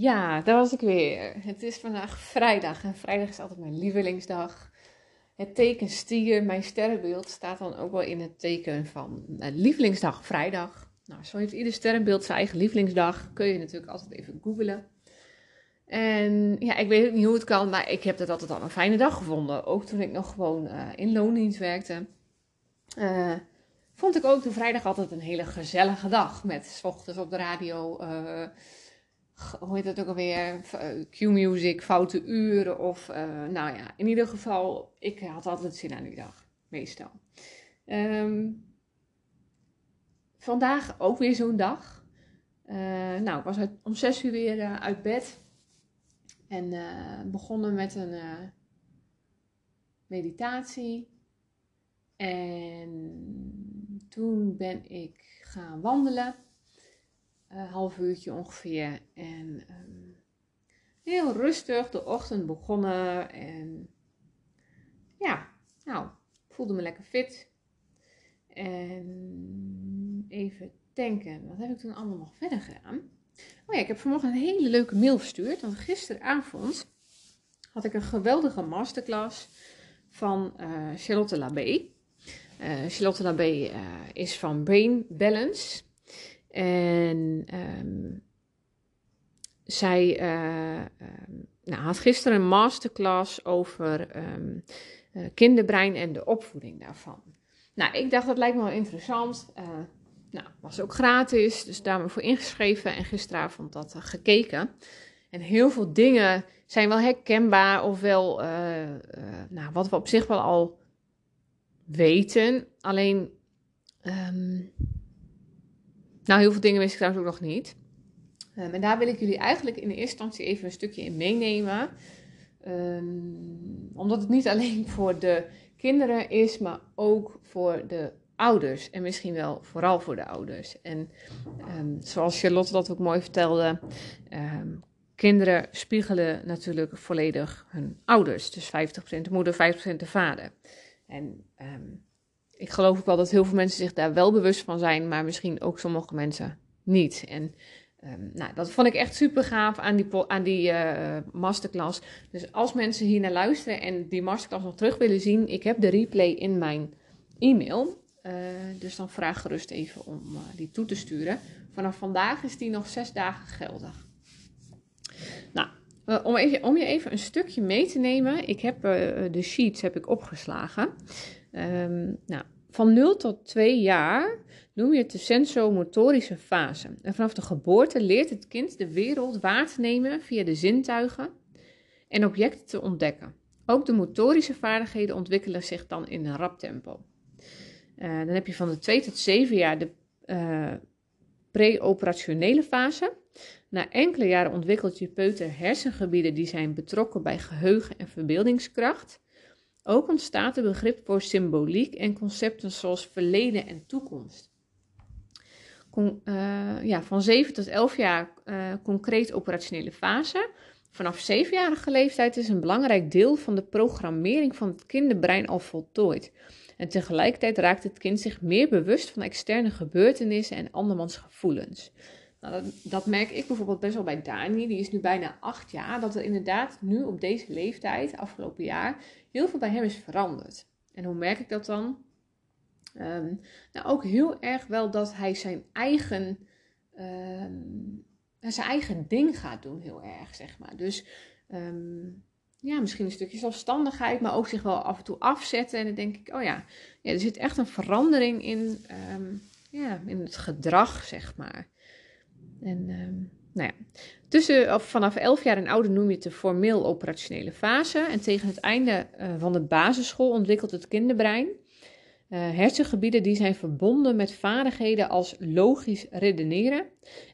Ja, daar was ik weer. Het is vandaag vrijdag en vrijdag is altijd mijn lievelingsdag. Het teken stier, mijn sterrenbeeld, staat dan ook wel in het teken van uh, lievelingsdag vrijdag. Nou, zo heeft ieder sterrenbeeld zijn eigen lievelingsdag. Kun je natuurlijk altijd even googlen. En ja, ik weet ook niet hoe het kan, maar ik heb het altijd al een fijne dag gevonden. Ook toen ik nog gewoon uh, in loondienst werkte. Uh, vond ik ook de vrijdag altijd een hele gezellige dag. Met s ochtends op de radio hoe heet het ook alweer, eh, Q-music, foute uren of, uh, nou ja, in ieder geval, ik had altijd zin aan die dag, meestal. Um, vandaag ook weer zo'n dag. Uh, nou, ik was om zes uur weer uit bed en begonnen met een meditatie. En toen ben ik gaan wandelen uh, half uurtje ongeveer. En um, heel rustig de ochtend begonnen. En ja, nou, voelde me lekker fit. En even denken, wat heb ik toen allemaal nog verder gedaan? Oh ja, ik heb vanmorgen een hele leuke mail verstuurd. Want gisteravond had ik een geweldige masterclass van uh, Charlotte Labé. Uh, Charlotte Labé uh, is van Brain Balance. En um, zij uh, um, nou, had gisteren een masterclass over um, kinderbrein en de opvoeding daarvan. Nou, ik dacht dat lijkt me wel interessant. Uh, nou, was ook gratis, dus daar me voor ingeschreven en gisteravond dat gekeken. En heel veel dingen zijn wel herkenbaar of wel, nou, wat we op zich wel al weten. Alleen, nou, heel veel dingen wist ik trouwens ook nog niet. Um, en daar wil ik jullie eigenlijk in de eerste instantie even een stukje in meenemen. Um, omdat het niet alleen voor de kinderen is, maar ook voor de ouders. En misschien wel vooral voor de ouders. En um, zoals Charlotte dat ook mooi vertelde, kinderen spiegelen natuurlijk volledig hun ouders. Dus 50% de moeder, 50% de vader. En ik geloof ook wel dat heel veel mensen zich daar wel bewust van zijn, maar misschien ook sommige mensen niet. En um, nou, dat vond ik echt super gaaf aan die, aan die uh, masterclass. Dus als mensen hier naar luisteren en die masterclass nog terug willen zien, ik heb de replay in mijn e-mail. Uh, dus dan vraag gerust even om uh, die toe te sturen. Vanaf vandaag is die nog zes dagen geldig. Nou, om, om je even een stukje mee te nemen. Ik heb de sheets heb ik opgeslagen. Um, nou, van 0 tot 2 jaar noem je het de sensomotorische fase. En vanaf de geboorte leert het kind de wereld waar te nemen via de zintuigen en objecten te ontdekken. Ook de motorische vaardigheden ontwikkelen zich dan in een rap tempo. Uh, dan heb je van de 2 tot 7 jaar de uh, pre-operationele fase. Na enkele jaren ontwikkelt je peuter hersengebieden die zijn betrokken bij geheugen en verbeeldingskracht. Ook ontstaat een begrip voor symboliek en concepten zoals verleden en toekomst. Uh, ja, van 7 tot 11 jaar uh, concreet operationele fase. Vanaf 7-jarige leeftijd is een belangrijk deel van de programmering van het kinderbrein al voltooid. En tegelijkertijd raakt het kind zich meer bewust van externe gebeurtenissen en andermans gevoelens. Nou, dat, merk ik bijvoorbeeld best wel bij Dani, die is nu bijna acht jaar, dat er inderdaad nu op deze leeftijd, afgelopen jaar, heel veel bij hem is veranderd. En hoe merk ik dat dan? Um, nou, ook heel erg wel dat hij zijn eigen, um, zijn eigen ding gaat doen, heel erg, zeg maar. Dus um, ja, misschien een stukje zelfstandigheid, maar ook zich wel af en toe afzetten. En dan denk ik, oh ja, ja er zit echt een verandering in, ja, in het gedrag, zeg maar. En nou ja, tussen, of vanaf 11 jaar en ouder noem je het de formeel operationele fase. En tegen het einde uh, van de basisschool ontwikkelt het kinderbrein uh, hersengebieden die zijn verbonden met vaardigheden als logisch redeneren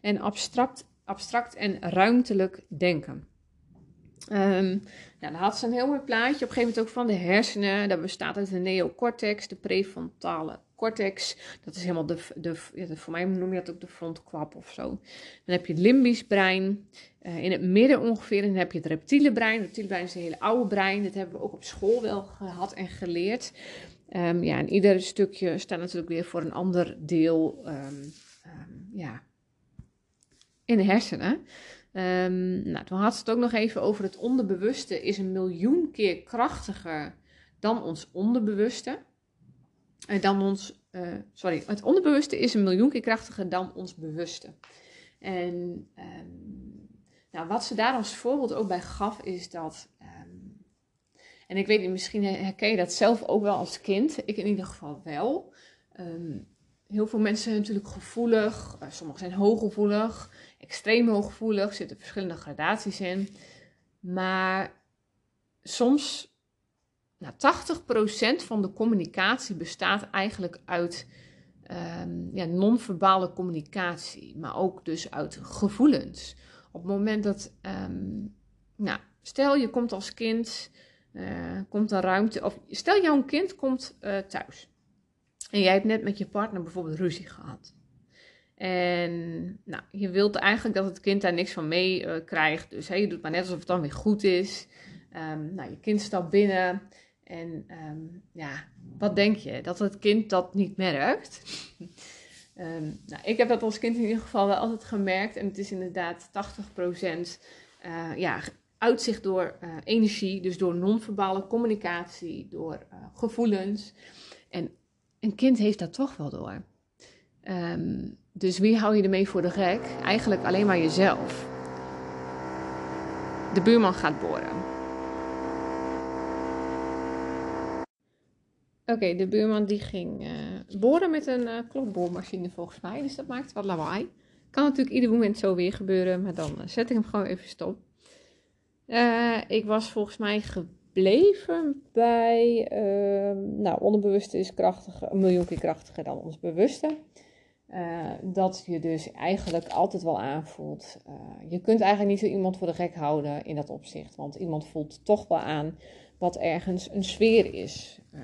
en abstract, abstract en ruimtelijk denken. Um, dan had ze een heel mooi plaatje op een gegeven moment ook van de hersenen. Dat bestaat uit de neocortex, de prefrontale cortex. Dat is helemaal de, de, voor mij noem je dat ook de frontkwap of zo. Dan heb je het limbisch brein. Uh, in het midden ongeveer dan heb je het reptiele brein. Het reptiele brein is een hele oude brein. Dat hebben we ook op school wel gehad en geleerd. Um, ja, en ieder stukje staat natuurlijk weer voor een ander deel um, um, ja, in de hersenen. Nou, toen had ze het ook nog even over het onderbewuste is een miljoen keer krachtiger dan ons onderbewuste. Uh, dan ons, uh, sorry, het onderbewuste is een miljoen keer krachtiger dan ons bewuste. En um, nou, wat ze daar als voorbeeld ook bij gaf, is dat. Um, en ik weet niet, misschien herken je dat zelf ook wel als kind. Ik in ieder geval wel. heel veel mensen zijn natuurlijk gevoelig. Uh, sommigen zijn hooggevoelig extreem hooggevoelig, zitten verschillende gradaties in. Maar soms, nou, 80% van de communicatie bestaat eigenlijk uit um, ja, non-verbale communicatie, maar ook dus uit gevoelens. Op het moment dat, um, nou, stel je komt als kind, uh, komt een ruimte, of stel jouw kind komt uh, thuis. En jij hebt net met je partner bijvoorbeeld ruzie gehad. En nou, je wilt eigenlijk dat het kind daar niks van mee uh, krijgt. Dus hey, je doet maar net alsof het dan weer goed is. Um, nou, je kind stapt binnen. En um, ja, wat denk je? Dat het kind dat niet merkt? um, nou, ik heb dat als kind in ieder geval wel altijd gemerkt. En het is inderdaad 80% uh, eh, ja, uitzicht door uh, energie. Dus door non-verbale communicatie, door uh, gevoelens. En een kind heeft dat toch wel door. Um, dus wie hou je ermee voor de gek? Eigenlijk alleen maar jezelf. De buurman gaat boren. Oké, de buurman die ging uh, boren met een uh, klokboormachine volgens mij. Dus dat maakt wat lawaai. Kan natuurlijk ieder moment zo weer gebeuren, maar dan uh, zet ik hem gewoon even stop. ik was volgens mij gebleven bij, ehm, nou, onderbewuste is krachtiger, een miljoen keer krachtiger dan ons bewuste. Dat je dus eigenlijk altijd wel aanvoelt. Je kunt eigenlijk niet zo iemand voor de gek houden in dat opzicht. Want iemand voelt toch wel aan wat ergens een sfeer is. Uh,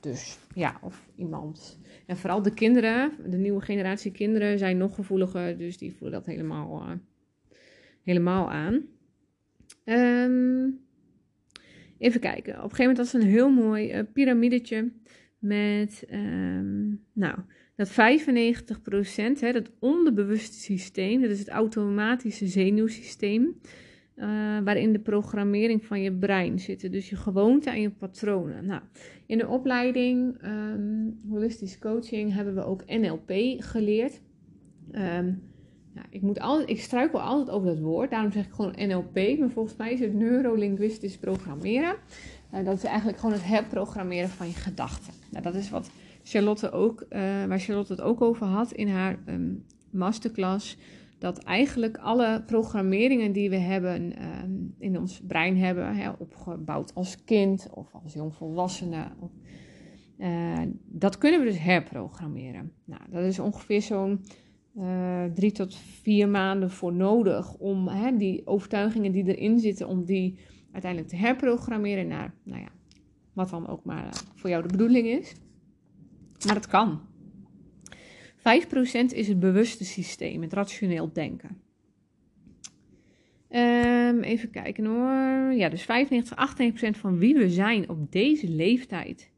dus ja, of iemand. En vooral de kinderen, de nieuwe generatie kinderen, zijn nog gevoeliger. Dus die voelen dat helemaal, uh, helemaal aan. Um, even kijken. Op een gegeven moment was het een heel mooi piramidetje. Met, um, nou dat 95%, hè, dat onderbewuste systeem, dat is het automatische zenuwsysteem, uh, waarin de programmering van je brein zit. Dus je gewoonten en je patronen. Nou, in de opleiding um, Holistisch Coaching hebben we ook NLP geleerd. Nou, ik, moet altijd, ik struikel altijd over dat woord, daarom zeg ik gewoon NLP. Maar volgens mij is het neurolinguistisch programmeren. Uh, dat is eigenlijk gewoon het herprogrammeren van je gedachten. Nou, dat is wat Charlotte ook, uh, waar Charlotte het ook over had in haar um, masterclass. Dat eigenlijk alle programmeringen die we hebben um, in ons brein hebben, hè, opgebouwd als kind of als jongvolwassene, of, uh, dat kunnen we dus herprogrammeren. Nou, dat is ongeveer zo'n uh, drie tot vier maanden voor nodig om hè, die overtuigingen die erin zitten, om die uiteindelijk te herprogrammeren naar, nou ja, wat dan ook maar voor jou de bedoeling is. Maar het kan. 5% is het bewuste systeem, het rationeel denken. Um, even kijken hoor. Ja, dus 95, 98% van wie we zijn op deze leeftijd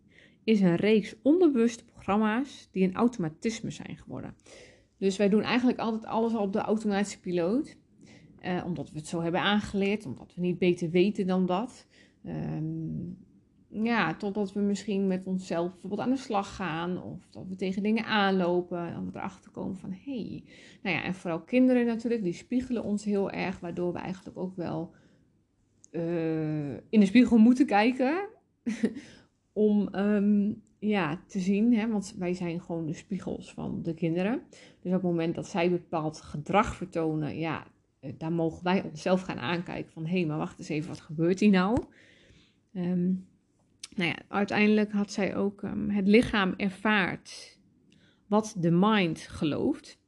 is een reeks onbewuste programma's die een automatisme zijn geworden. Dus wij doen eigenlijk altijd alles al op de automatische piloot. Uh, omdat we het zo hebben aangeleerd, omdat we niet beter weten dan dat. Um, ja, totdat we misschien met onszelf bijvoorbeeld aan de slag gaan. Of dat we tegen dingen aanlopen. En we erachter komen van hé. Hey. Nou ja, en vooral kinderen natuurlijk, die spiegelen ons heel erg. Waardoor we eigenlijk ook wel uh, in de spiegel moeten kijken. om um, ja, te zien. Hè? Want wij zijn gewoon de spiegels van de kinderen. Dus op het moment dat zij bepaald gedrag vertonen. Ja, eh, daar mogen wij onszelf gaan aankijken. Van hé, hey, maar wacht eens even, wat gebeurt hier nou? Um, nou ja, uiteindelijk had zij ook um, het lichaam ervaart wat de mind gelooft.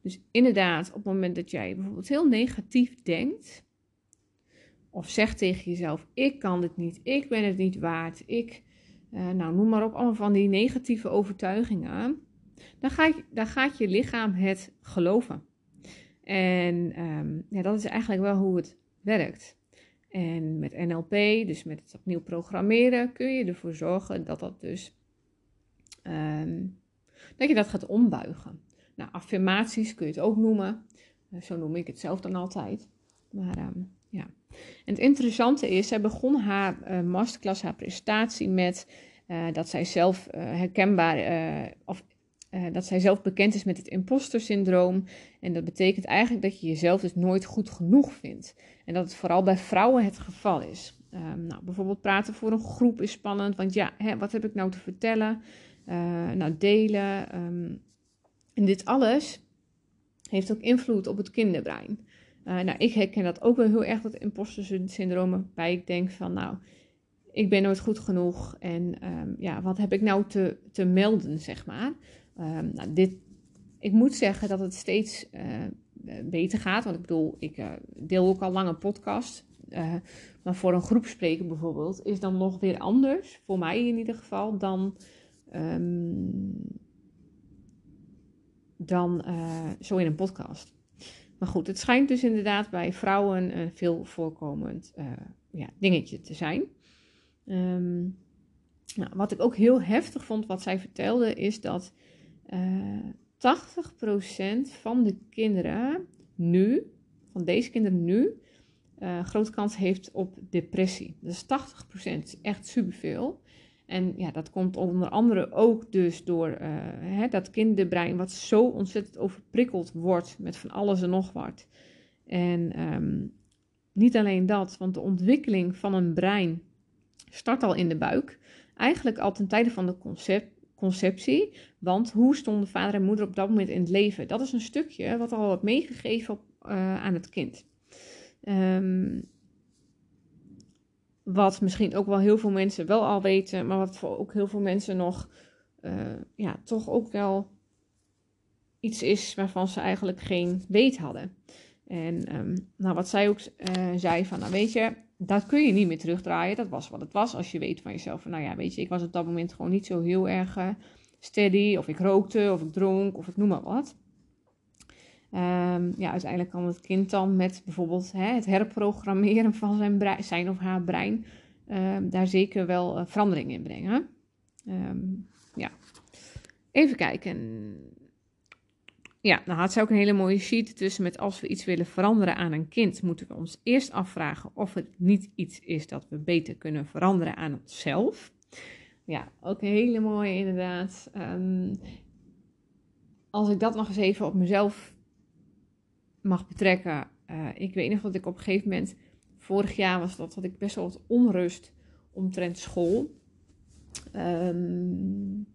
Dus inderdaad, op het moment dat jij bijvoorbeeld heel negatief denkt, of zegt tegen jezelf: Ik kan dit niet, ik ben het niet waard, ik, uh, nou noem maar op, allemaal van die negatieve overtuigingen, dan, dan gaat je lichaam het geloven. En um, ja, dat is eigenlijk wel hoe het werkt. En met NLP, dus met het opnieuw programmeren, kun je ervoor zorgen dat dat dus um, dat je dat gaat ombuigen. Nou, affirmaties kun je het ook noemen. zo noem ik het zelf dan altijd. Maar ehm, ja. En het interessante is, zij begon haar masterclass, haar presentatie met dat zij zelf herkenbaar of dat zij zelf bekend is met het imposter syndroom. En dat betekent eigenlijk dat je jezelf dus nooit goed genoeg vindt. En dat het vooral bij vrouwen het geval is. Um, nou, bijvoorbeeld praten voor een groep is spannend, want ja, hè, wat heb ik nou te vertellen? Uh, nou, delen. Um, en dit alles heeft ook invloed op het kinderbrein. Uh, nou, ik herken dat ook wel heel erg, dat imposter syndroom, waarbij ik denk van, nou, ik ben nooit goed genoeg en um, ja, wat heb ik nou te, te melden, zeg maar. Nou, dit, ik moet zeggen dat het steeds uh, beter gaat, want ik bedoel, ik uh, deel ook al lang een podcast. Uh, maar voor een groepspreker bijvoorbeeld is dan nog weer anders, voor mij in ieder geval, dan, um, dan zo in een podcast. Maar goed, het schijnt dus inderdaad bij vrouwen een veel voorkomend ja, dingetje te zijn. Um, nou, wat ik ook heel heftig vond, wat zij vertelde, is dat uh, 80% van de kinderen nu, van deze kinderen nu, uh, grote kans heeft op depressie. Dus 80% is echt superveel. En ja, dat komt onder andere ook dus door uh, hè, dat kinderbrein wat zo ontzettend overprikkeld wordt met van alles en nog wat. En um, niet alleen dat, want de ontwikkeling van een brein start al in de buik. Eigenlijk al ten tijde van de concept, conceptie. Want hoe stonden vader en moeder op dat moment in het leven? Dat is een stukje wat al wordt meegegeven op, uh, aan het kind. Um, wat misschien ook wel heel veel mensen wel al weten, maar wat voor ook heel veel mensen nog, uh, ja, toch ook wel iets is waarvan ze eigenlijk geen weet hadden. En um, nou, wat zij ook uh, zei van, nou weet je, dat kun je niet meer terugdraaien. Dat was wat het was. Als je weet van jezelf, nou ja, weet je, ik was op dat moment gewoon niet zo heel erg steady. Of ik rookte, of ik dronk, of ik noem maar wat. Um, ja, uiteindelijk kan het kind dan met bijvoorbeeld hè, het herprogrammeren van zijn, zijn of haar brein um, daar zeker wel uh, verandering in brengen. Um, ja, even kijken. Ja, dan had ze ook een hele mooie sheet tussen met als we iets willen veranderen aan een kind, moeten we ons eerst afvragen of het niet iets is dat we beter kunnen veranderen aan onszelf. Ja, ook een hele mooie inderdaad. als ik dat nog eens even op mezelf mag betrekken. Uh, ik weet nog dat ik op een gegeven moment, vorig jaar was dat, had ik best wel wat onrust omtrent school. Um,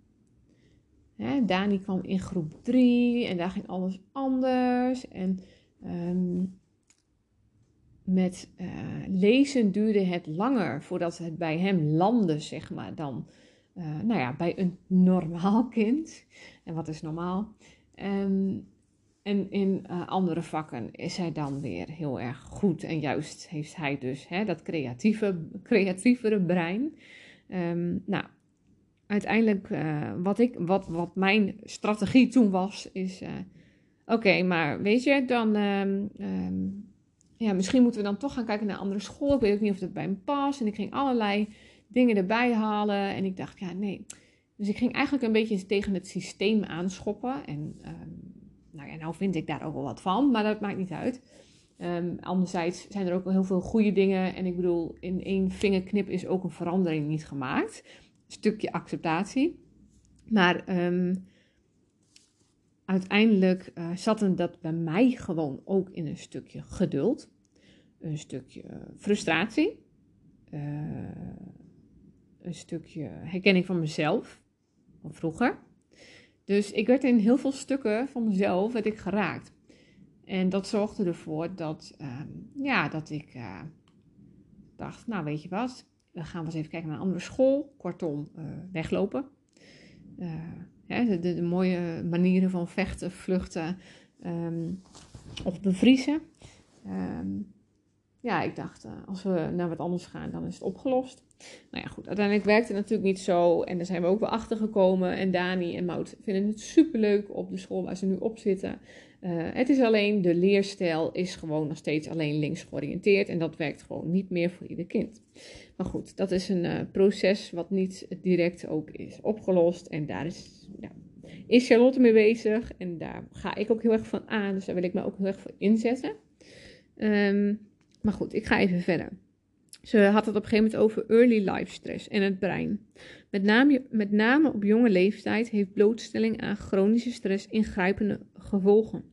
hè, Dani kwam in groep 3 en daar ging alles anders. En um, met uh, lezen duurde het langer voordat het bij hem landde, zeg maar, dan uh, nou ja, bij een normaal kind. En wat is normaal? Um, en in uh, andere vakken is hij dan weer heel erg goed. En juist heeft hij dus hè, dat creatieve, creatievere brein. Um, nou, uiteindelijk, uh, wat, ik, wat, wat mijn strategie toen was, is: oké, maar weet je, dan. Um, ja, misschien moeten we dan toch gaan kijken naar andere school. Ik weet ook niet of dat bij hem past. En ik ging allerlei dingen erbij halen. En ik dacht, ja, nee. Dus ik ging eigenlijk een beetje tegen het systeem aanschoppen. En nou ja, nou vind ik daar ook wel wat van, maar dat maakt niet uit. Um, anderzijds zijn er ook heel veel goede dingen. En ik bedoel, in één vingerknip is ook een verandering niet gemaakt. Een stukje acceptatie. Maar um, uiteindelijk uh, zat dat bij mij gewoon ook in een stukje geduld. Een stukje frustratie. Uh, een stukje herkenning van mezelf. Van vroeger. Dus ik werd in heel veel stukken van mezelf werd ik geraakt. En dat zorgde ervoor dat, um, ja, dat ik uh, dacht, nou weet je wat, we gaan eens even kijken naar een andere school. Kortom, uh, weglopen. Hè, de, de, mooie manieren van vechten, vluchten um, of bevriezen. Um, ja, ik dacht, als we naar wat anders gaan, dan is het opgelost. Nou ja, goed. Uiteindelijk werkt het natuurlijk niet zo. En daar zijn we ook wel achter gekomen. En Dani en Mout vinden het superleuk op de school waar ze nu op zitten. Uh, het is alleen, de leerstijl is gewoon nog steeds alleen links georiënteerd. En dat werkt gewoon niet meer voor ieder kind. Maar goed, dat is een uh, proces wat niet direct ook is opgelost. En daar is, is Charlotte mee bezig. En daar ga ik ook heel erg van aan. Dus daar wil ik me ook heel erg voor inzetten. Ehm, maar goed, ik ga even verder. Ze had het op een gegeven moment over early life stress en het brein. Met name, met name op jonge leeftijd heeft blootstelling aan chronische stress ingrijpende gevolgen.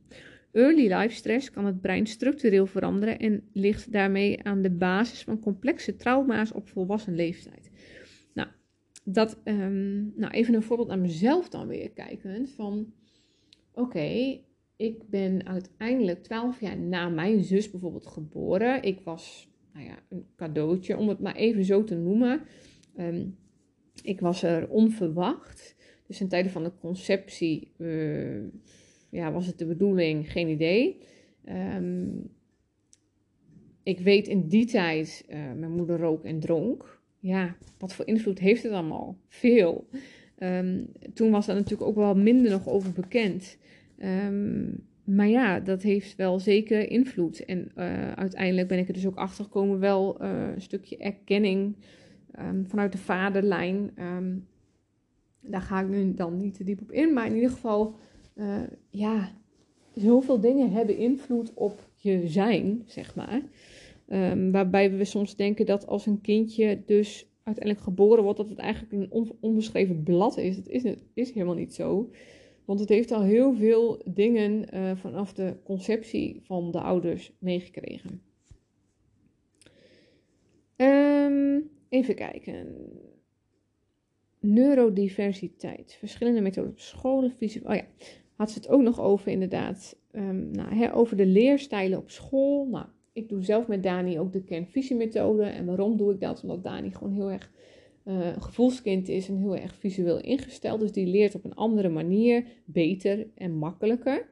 Early life stress kan het brein structureel veranderen en ligt daarmee aan de basis van complexe trauma's op volwassen leeftijd. Nou, dat, um, nou even een voorbeeld aan mezelf dan weer kijken. Van oké, ik ben uiteindelijk 12 jaar na mijn zus bijvoorbeeld geboren. Ik was nou ja, een cadeautje, om het maar even zo te noemen. Um, ik was er onverwacht. Dus in tijden van de conceptie uh, ja, was het de bedoeling, geen idee. Um, ik weet in die tijd, uh, mijn moeder rook en dronk. Ja, wat voor invloed heeft het allemaal? Veel. Um, toen was daar natuurlijk ook wel minder nog over bekend. Maar ja, dat heeft wel zeker invloed. En uh, uiteindelijk ben ik er dus ook achter gekomen, wel uh, een stukje erkenning um, vanuit de vaderlijn. Um, daar ga ik nu dan niet te diep op in. Maar in ieder geval, uh, ja, zoveel dingen hebben invloed op je zijn, zeg maar. Um, waarbij we soms denken dat als een kindje dus uiteindelijk geboren wordt, dat het eigenlijk een on onbeschreven blad is. Dat is, is helemaal niet zo. Want het heeft al heel veel dingen uh, vanaf de conceptie van de ouders meegekregen. Um, even kijken. Neurodiversiteit. Verschillende methoden op scholen. Fysiek. Oh ja, had ze het ook nog over inderdaad. Um, nou, hè, over de leerstijlen op school. Nou, ik doe zelf met Dani ook de kernvisiemethode. En waarom doe ik dat? Omdat Dani gewoon heel erg uh, gevoelskind is en heel erg visueel ingesteld. Dus die leert op een andere manier, beter en makkelijker.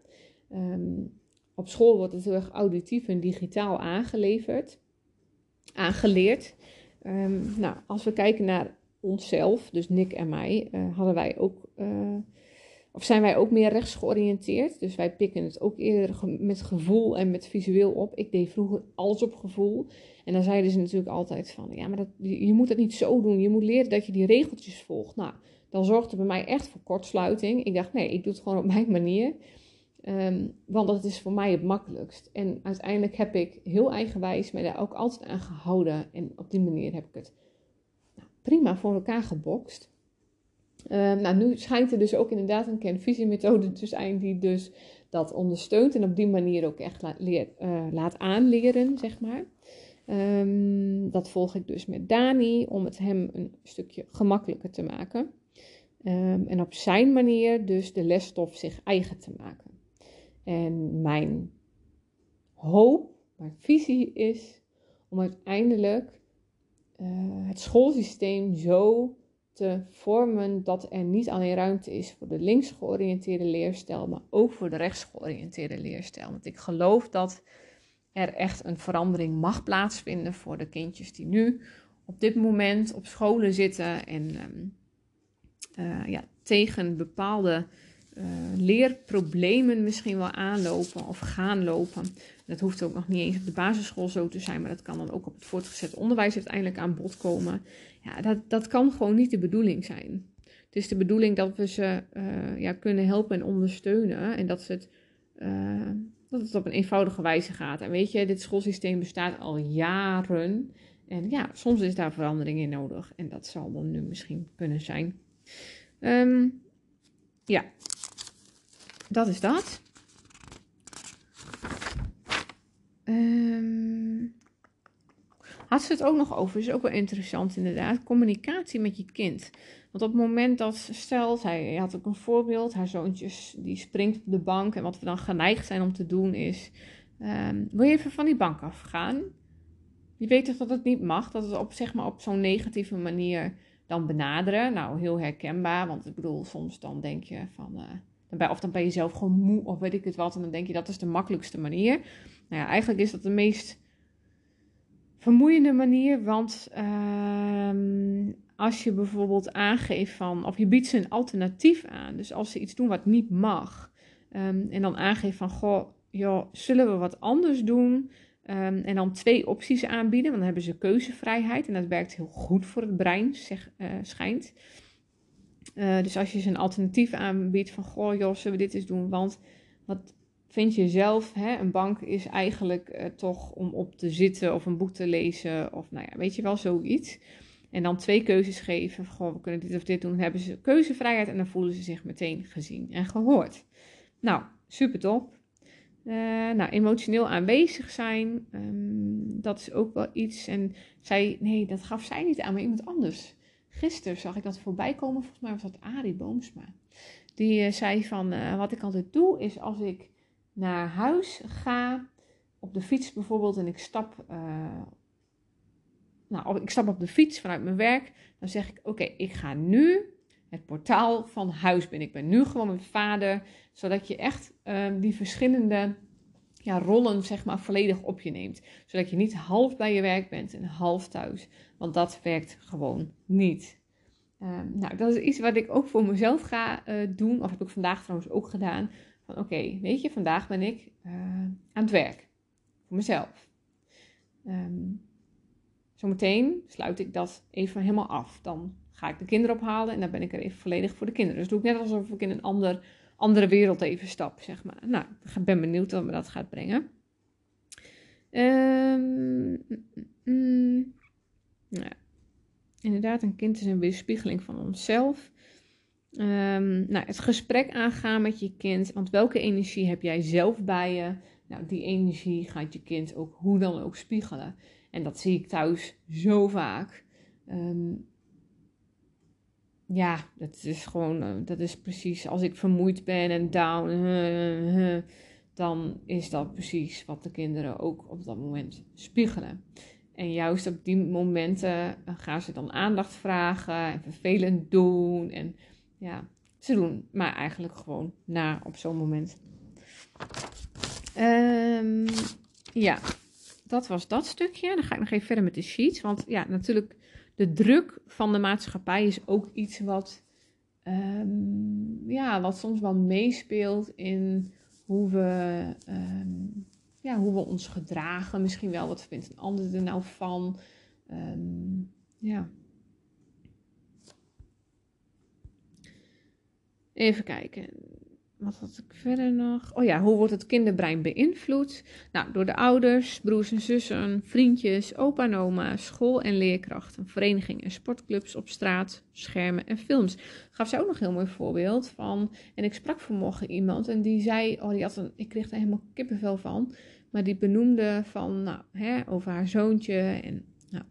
Um, op school wordt het heel erg auditief en digitaal aangeleverd, aangeleerd. Um, nou, als we kijken naar onszelf, dus Nick en mij, uh, hadden wij ook, uh, of zijn wij ook meer rechts georiënteerd. Dus wij pikken het ook eerder met gevoel en met visueel op. Ik deed vroeger alles op gevoel. En dan zeiden ze natuurlijk altijd van, ja, maar dat, je moet het niet zo doen. Je moet leren dat je die regeltjes volgt. Nou, dan zorgde bij mij echt voor kortsluiting. Ik dacht, nee, ik doe het gewoon op mijn manier. Um, want dat is voor mij het makkelijkst. En uiteindelijk heb ik heel eigenwijs mij daar ook altijd aan gehouden. En op die manier heb ik het nou, prima voor elkaar gebokst. Um, nou, nu schijnt er dus ook inderdaad een kernvisiemethode te zijn die dus dat ondersteunt. En op die manier ook echt laat, uh, laat aanleren, zeg maar. Um, dat volg ik dus met Dani om het hem een stukje gemakkelijker te maken. Um, en op zijn manier dus de lesstof zich eigen te maken. En mijn hoop, mijn visie is om uiteindelijk uh, het schoolsysteem zo te vormen dat er niet alleen ruimte is voor de links georiënteerde leerstijl, maar ook voor de rechts georiënteerde leerstijl. Want ik geloof dat er echt een verandering mag plaatsvinden voor de kindjes die nu op dit moment op scholen zitten en um, uh, ja, tegen bepaalde uh, leerproblemen misschien wel aanlopen of gaan lopen. Dat hoeft ook nog niet eens op de basisschool zo te zijn, maar dat kan dan ook op het voortgezet onderwijs uiteindelijk aan bod komen. Ja, dat, dat kan gewoon niet de bedoeling zijn. Het is de bedoeling dat we ze uh, ja, kunnen helpen en ondersteunen en dat het dat het op een eenvoudige wijze gaat. En weet je, dit schoolsysteem bestaat al jaren. En ja, soms is daar verandering in nodig. En dat zal dan nu misschien kunnen zijn. Um, ja, dat is dat. Um, had ze het ook nog over, is ook wel interessant inderdaad. Communicatie met je kind. Want op het moment dat, stel, hij had ook een voorbeeld, haar zoontjes die springt op de bank en wat we dan geneigd zijn om te doen is, um, wil je even van die bank afgaan? Je weet toch dat het niet mag, dat het op, zeg maar, op zo'n negatieve manier dan benaderen. Nou, heel herkenbaar, want ik bedoel, soms dan denk je van, uh, of dan ben je zelf gewoon moe of weet ik het wat, en dan denk je dat is de makkelijkste manier. Nou ja, eigenlijk is dat de meest vermoeiende manier, want uh, als je bijvoorbeeld aangeeft van, of je biedt ze een alternatief aan. Dus als ze iets doen wat niet mag. Um, en dan aangeeft van, goh, joh, zullen we wat anders doen? Um, en dan twee opties aanbieden, want dan hebben ze keuzevrijheid. En dat werkt heel goed voor het brein, zeg, uh, schijnt. Uh, dus als je ze een alternatief aanbiedt van, goh joh, zullen we dit eens doen? Want wat vind je zelf, hè, een bank is eigenlijk uh, toch om op te zitten of een boek te lezen of nou ja, weet je wel, zoiets. En dan twee keuzes geven, goh, we kunnen dit of dit doen, hebben ze keuzevrijheid en dan voelen ze zich meteen gezien en gehoord. Nou, super top. Uh, nou, emotioneel aanwezig zijn, um, dat is ook wel iets. En zij, nee, dat gaf zij niet aan, maar iemand anders. Gisteren zag ik dat voorbij komen, volgens mij was dat Arie Boomsma. Die uh, zei van, wat ik altijd doe, is als ik naar huis ga, op de fiets bijvoorbeeld, en ik stap, nou, ik stap op de fiets vanuit mijn werk, dan zeg ik, oké, ik ga nu het portaal van huis binnen. Ik ben nu gewoon mijn vader, zodat je echt uh, die verschillende ja, rollen zeg maar volledig op je neemt. Zodat je niet half bij je werk bent en half thuis. Want dat werkt gewoon niet. Um, nou, dat is iets wat ik ook voor mezelf ga uh, doen. Of heb ik vandaag trouwens ook gedaan. Oké, weet je, vandaag ben ik uh, aan het werk. Voor mezelf. Um, zometeen sluit ik dat even helemaal af. Dan ga ik de kinderen ophalen en dan ben ik er even volledig voor de kinderen. Dus doe ik net alsof ik in een ander, andere wereld even stap, zeg maar. Nou, ik ben benieuwd wat me dat gaat brengen. Um, mm, nou, inderdaad, een kind is een weerspiegeling van onszelf. Um, nou, het gesprek aangaan met je kind. Want welke energie heb jij zelf bij je? Nou, die energie gaat je kind ook hoe dan ook spiegelen. En dat zie ik thuis zo vaak. Um, ja, dat is gewoon, uh, dat is precies als ik vermoeid ben en down, uh, uh, dan is dat precies wat de kinderen ook op dat moment spiegelen. En juist op die momenten gaan ze dan aandacht vragen en vervelend doen. En ja, ze doen maar eigenlijk gewoon na op zo'n moment. Um, ja, dat was dat stukje. Dan ga ik nog even verder met de sheets. Want ja, natuurlijk de druk van de maatschappij is ook iets wat, um, ja, wat soms wel meespeelt in hoe we, um, ja, hoe we ons gedragen. Misschien wel, wat vindt een ander er nou van? Ja. Even kijken wat had ik verder nog? Oh ja, hoe wordt het kinderbrein beïnvloed? Nou, door de ouders, broers en zussen, vriendjes, opa en oma, school en leerkrachten, verenigingen, sportclubs op straat, schermen en films. Gaf ze ook nog een heel mooi voorbeeld van. En ik sprak vanmorgen iemand en die zei: Oh, die had een, ik kreeg er helemaal kippenvel van. Maar die benoemde van, nou, hè, over haar zoontje. En nou,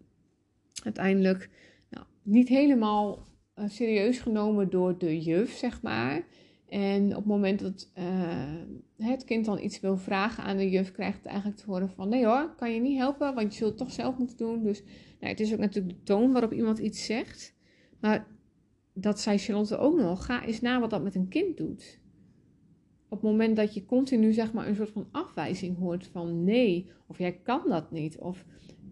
uiteindelijk nou, niet helemaal serieus genomen door de juf, zeg maar. En op het moment dat uh, het kind dan iets wil vragen aan de juf, krijgt het eigenlijk te horen van nee hoor, kan je niet helpen, want je zult het toch zelf moeten doen. Dus nou, het is ook natuurlijk de toon waarop iemand iets zegt. Maar dat zei Charlotte ook nog, ga eens na wat dat met een kind doet. Op het moment dat je continu zeg maar een soort van afwijzing hoort van nee, of jij kan dat niet, of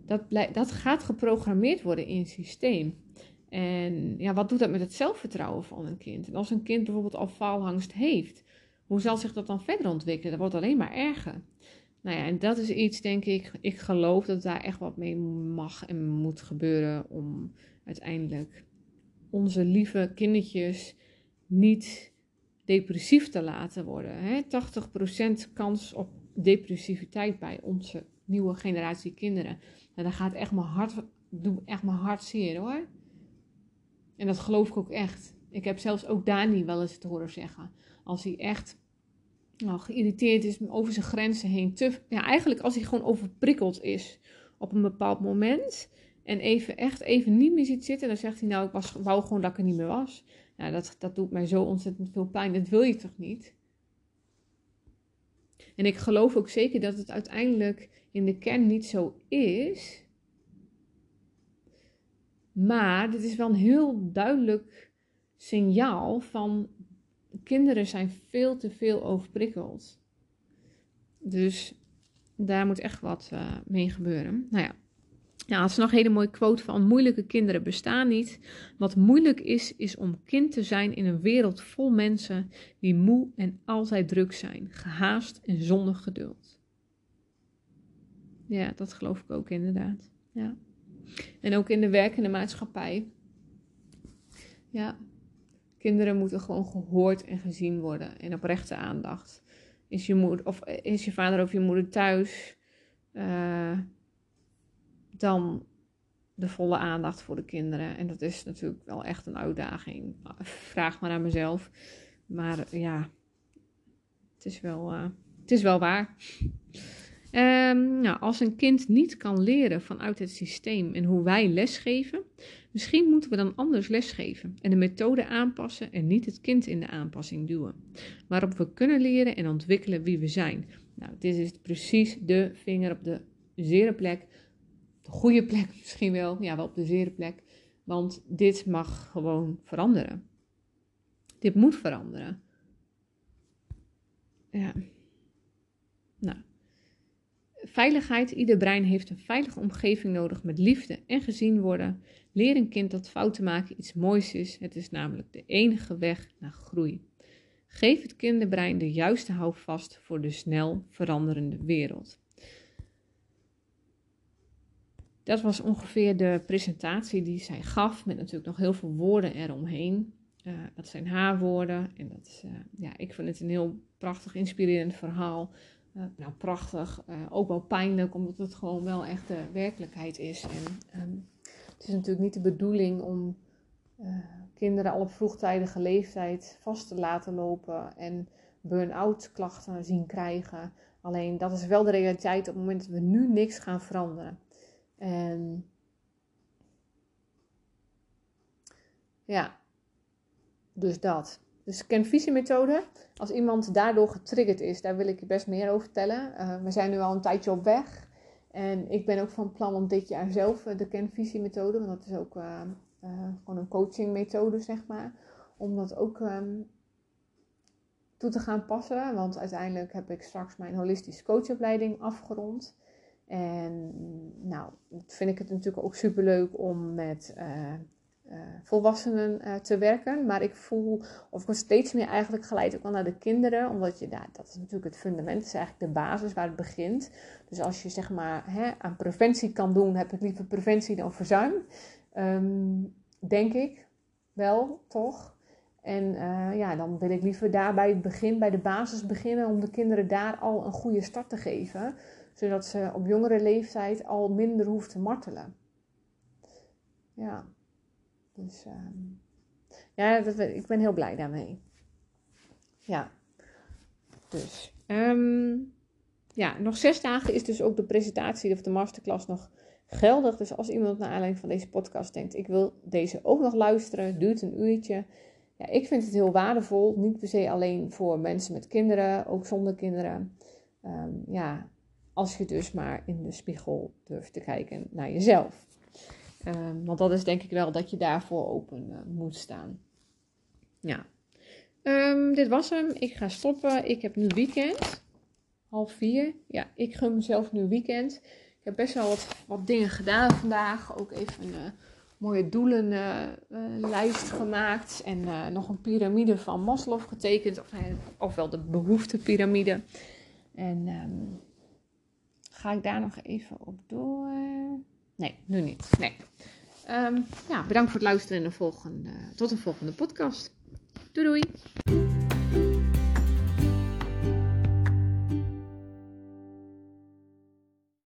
dat, dat gaat geprogrammeerd worden in het systeem. En ja, wat doet dat met het zelfvertrouwen van een kind? En als een kind bijvoorbeeld al faalangst heeft, hoe zal zich dat dan verder ontwikkelen? Dat wordt alleen maar erger. Nou ja, en dat is iets, denk ik, ik geloof dat daar echt wat mee mag en moet gebeuren om uiteindelijk onze lieve kindertjes niet depressief te laten worden. Hè? 80% kans op depressiviteit bij onze nieuwe generatie kinderen. En dat gaat echt mijn hart, doet echt mijn hart zeer hoor. En dat geloof ik ook echt. Ik heb zelfs ook Dani wel eens te horen zeggen. Als hij echt nou, geïrriteerd is over zijn grenzen heen. Te, ja, eigenlijk als hij gewoon overprikkeld is op een bepaald moment. En even echt even niet meer ziet zitten. Dan zegt hij nou, ik was, wou gewoon dat ik er niet meer was. Ja, dat, dat doet mij zo ontzettend veel pijn. Dat wil je toch niet? En ik geloof ook zeker dat het uiteindelijk in de kern niet zo is. Maar dit is wel een heel duidelijk signaal van kinderen zijn veel te veel overprikkeld. Dus daar moet echt wat uh, mee gebeuren. Nou ja. Ja, dat is nog een hele mooie quote van moeilijke kinderen bestaan niet. Wat moeilijk is, is om kind te zijn in een wereld vol mensen die moe en altijd druk zijn, gehaast en zonder geduld. Ja, dat geloof ik ook inderdaad. Ja. En ook in de werkende maatschappij. Ja, Kinderen moeten gewoon gehoord en gezien worden en oprechte aandacht. Is je, moeder, of is je vader of je moeder thuis, uh, dan de volle aandacht voor de kinderen. En dat is natuurlijk wel echt een uitdaging. Vraag maar aan mezelf. Maar ja, het is wel, uh, het is wel waar. Um, nou, als een kind niet kan leren vanuit het systeem en hoe wij lesgeven, misschien moeten we dan anders lesgeven en de methode aanpassen en niet het kind in de aanpassing duwen. Waarop we kunnen leren en ontwikkelen wie we zijn. Nou, dit is precies de vinger op de zere plek. De goede plek misschien wel, ja, wel op de zere plek. Want dit mag gewoon veranderen. Dit moet veranderen. Ja. Nou. Veiligheid. Ieder brein heeft een veilige omgeving nodig met liefde en gezien worden. Leer een kind dat fouten maken iets moois is. Het is namelijk de enige weg naar groei. Geef het kinderbrein de juiste houvast voor de snel veranderende wereld. Dat was ongeveer de presentatie die zij gaf, met natuurlijk nog heel veel woorden eromheen. Uh, dat zijn haar woorden en dat is, uh, ja, ik vind het een heel prachtig, inspirerend verhaal. Uh, nou, prachtig, ook wel pijnlijk, omdat het gewoon wel echt de werkelijkheid is. En um, het is natuurlijk niet de bedoeling om kinderen al op vroegtijdige leeftijd vast te laten lopen en burn-out klachten zien krijgen. Alleen dat is wel de realiteit op het moment dat we nu niks gaan veranderen. En ja, dus dat. Dus kenvisiemethode, als iemand daardoor getriggerd is, daar wil ik je best meer over vertellen. Uh, we zijn nu al een tijdje op weg. En ik ben ook van plan om dit jaar zelf uh, de kenvisiemethode, want dat is ook uh, gewoon een coachingmethode, zeg maar. Om dat ook um, toe te gaan passen. Want uiteindelijk heb ik straks mijn holistische coachopleiding afgerond. En nou, vind ik het natuurlijk ook superleuk om met volwassenen uh, te werken. Maar ik voel, of ik steeds meer eigenlijk geleid ook al naar de kinderen. Omdat je, nou, dat is natuurlijk het fundament, is eigenlijk de basis waar het begint. Dus als je zeg maar hè, aan preventie kan doen, heb ik liever preventie dan verzuim. Um, denk ik wel, toch? En uh, ja, dan wil ik liever daar bij het begin, bij de basis beginnen, om de kinderen daar al een goede start te geven. Zodat ze op jongere leeftijd al minder hoeft te martelen. Ja. Dus uh, ja, ik ben heel blij daarmee. Ja. Dus. Um, ja, nog zes dagen is dus ook de presentatie of de masterclass nog geldig. Dus als iemand naar aanleiding van deze podcast denkt, ik wil deze ook nog luisteren, duurt een uurtje. Ja, ik vind het heel waardevol. Niet per se alleen voor mensen met kinderen, ook zonder kinderen. Um, ja, als je dus maar in de spiegel durft te kijken naar jezelf. Um, want dat is denk ik wel dat je daarvoor open uh, moet staan. Ja. Um, dit was hem. Ik ga stoppen. Ik heb nu weekend. Half vier. Ja, ik gun mezelf nu weekend. Ik heb best wel wat, wat dingen gedaan vandaag. Ook even een uh, mooie doelenlijst uh, gemaakt. En nog een piramide van Maslow getekend. Of, ofwel de behoeftepyramide. En um, ga ik daar nog even op door. Nee, nu niet. Nee. Um, ja, bedankt voor het luisteren en de volgende, tot een volgende podcast. Doei doei!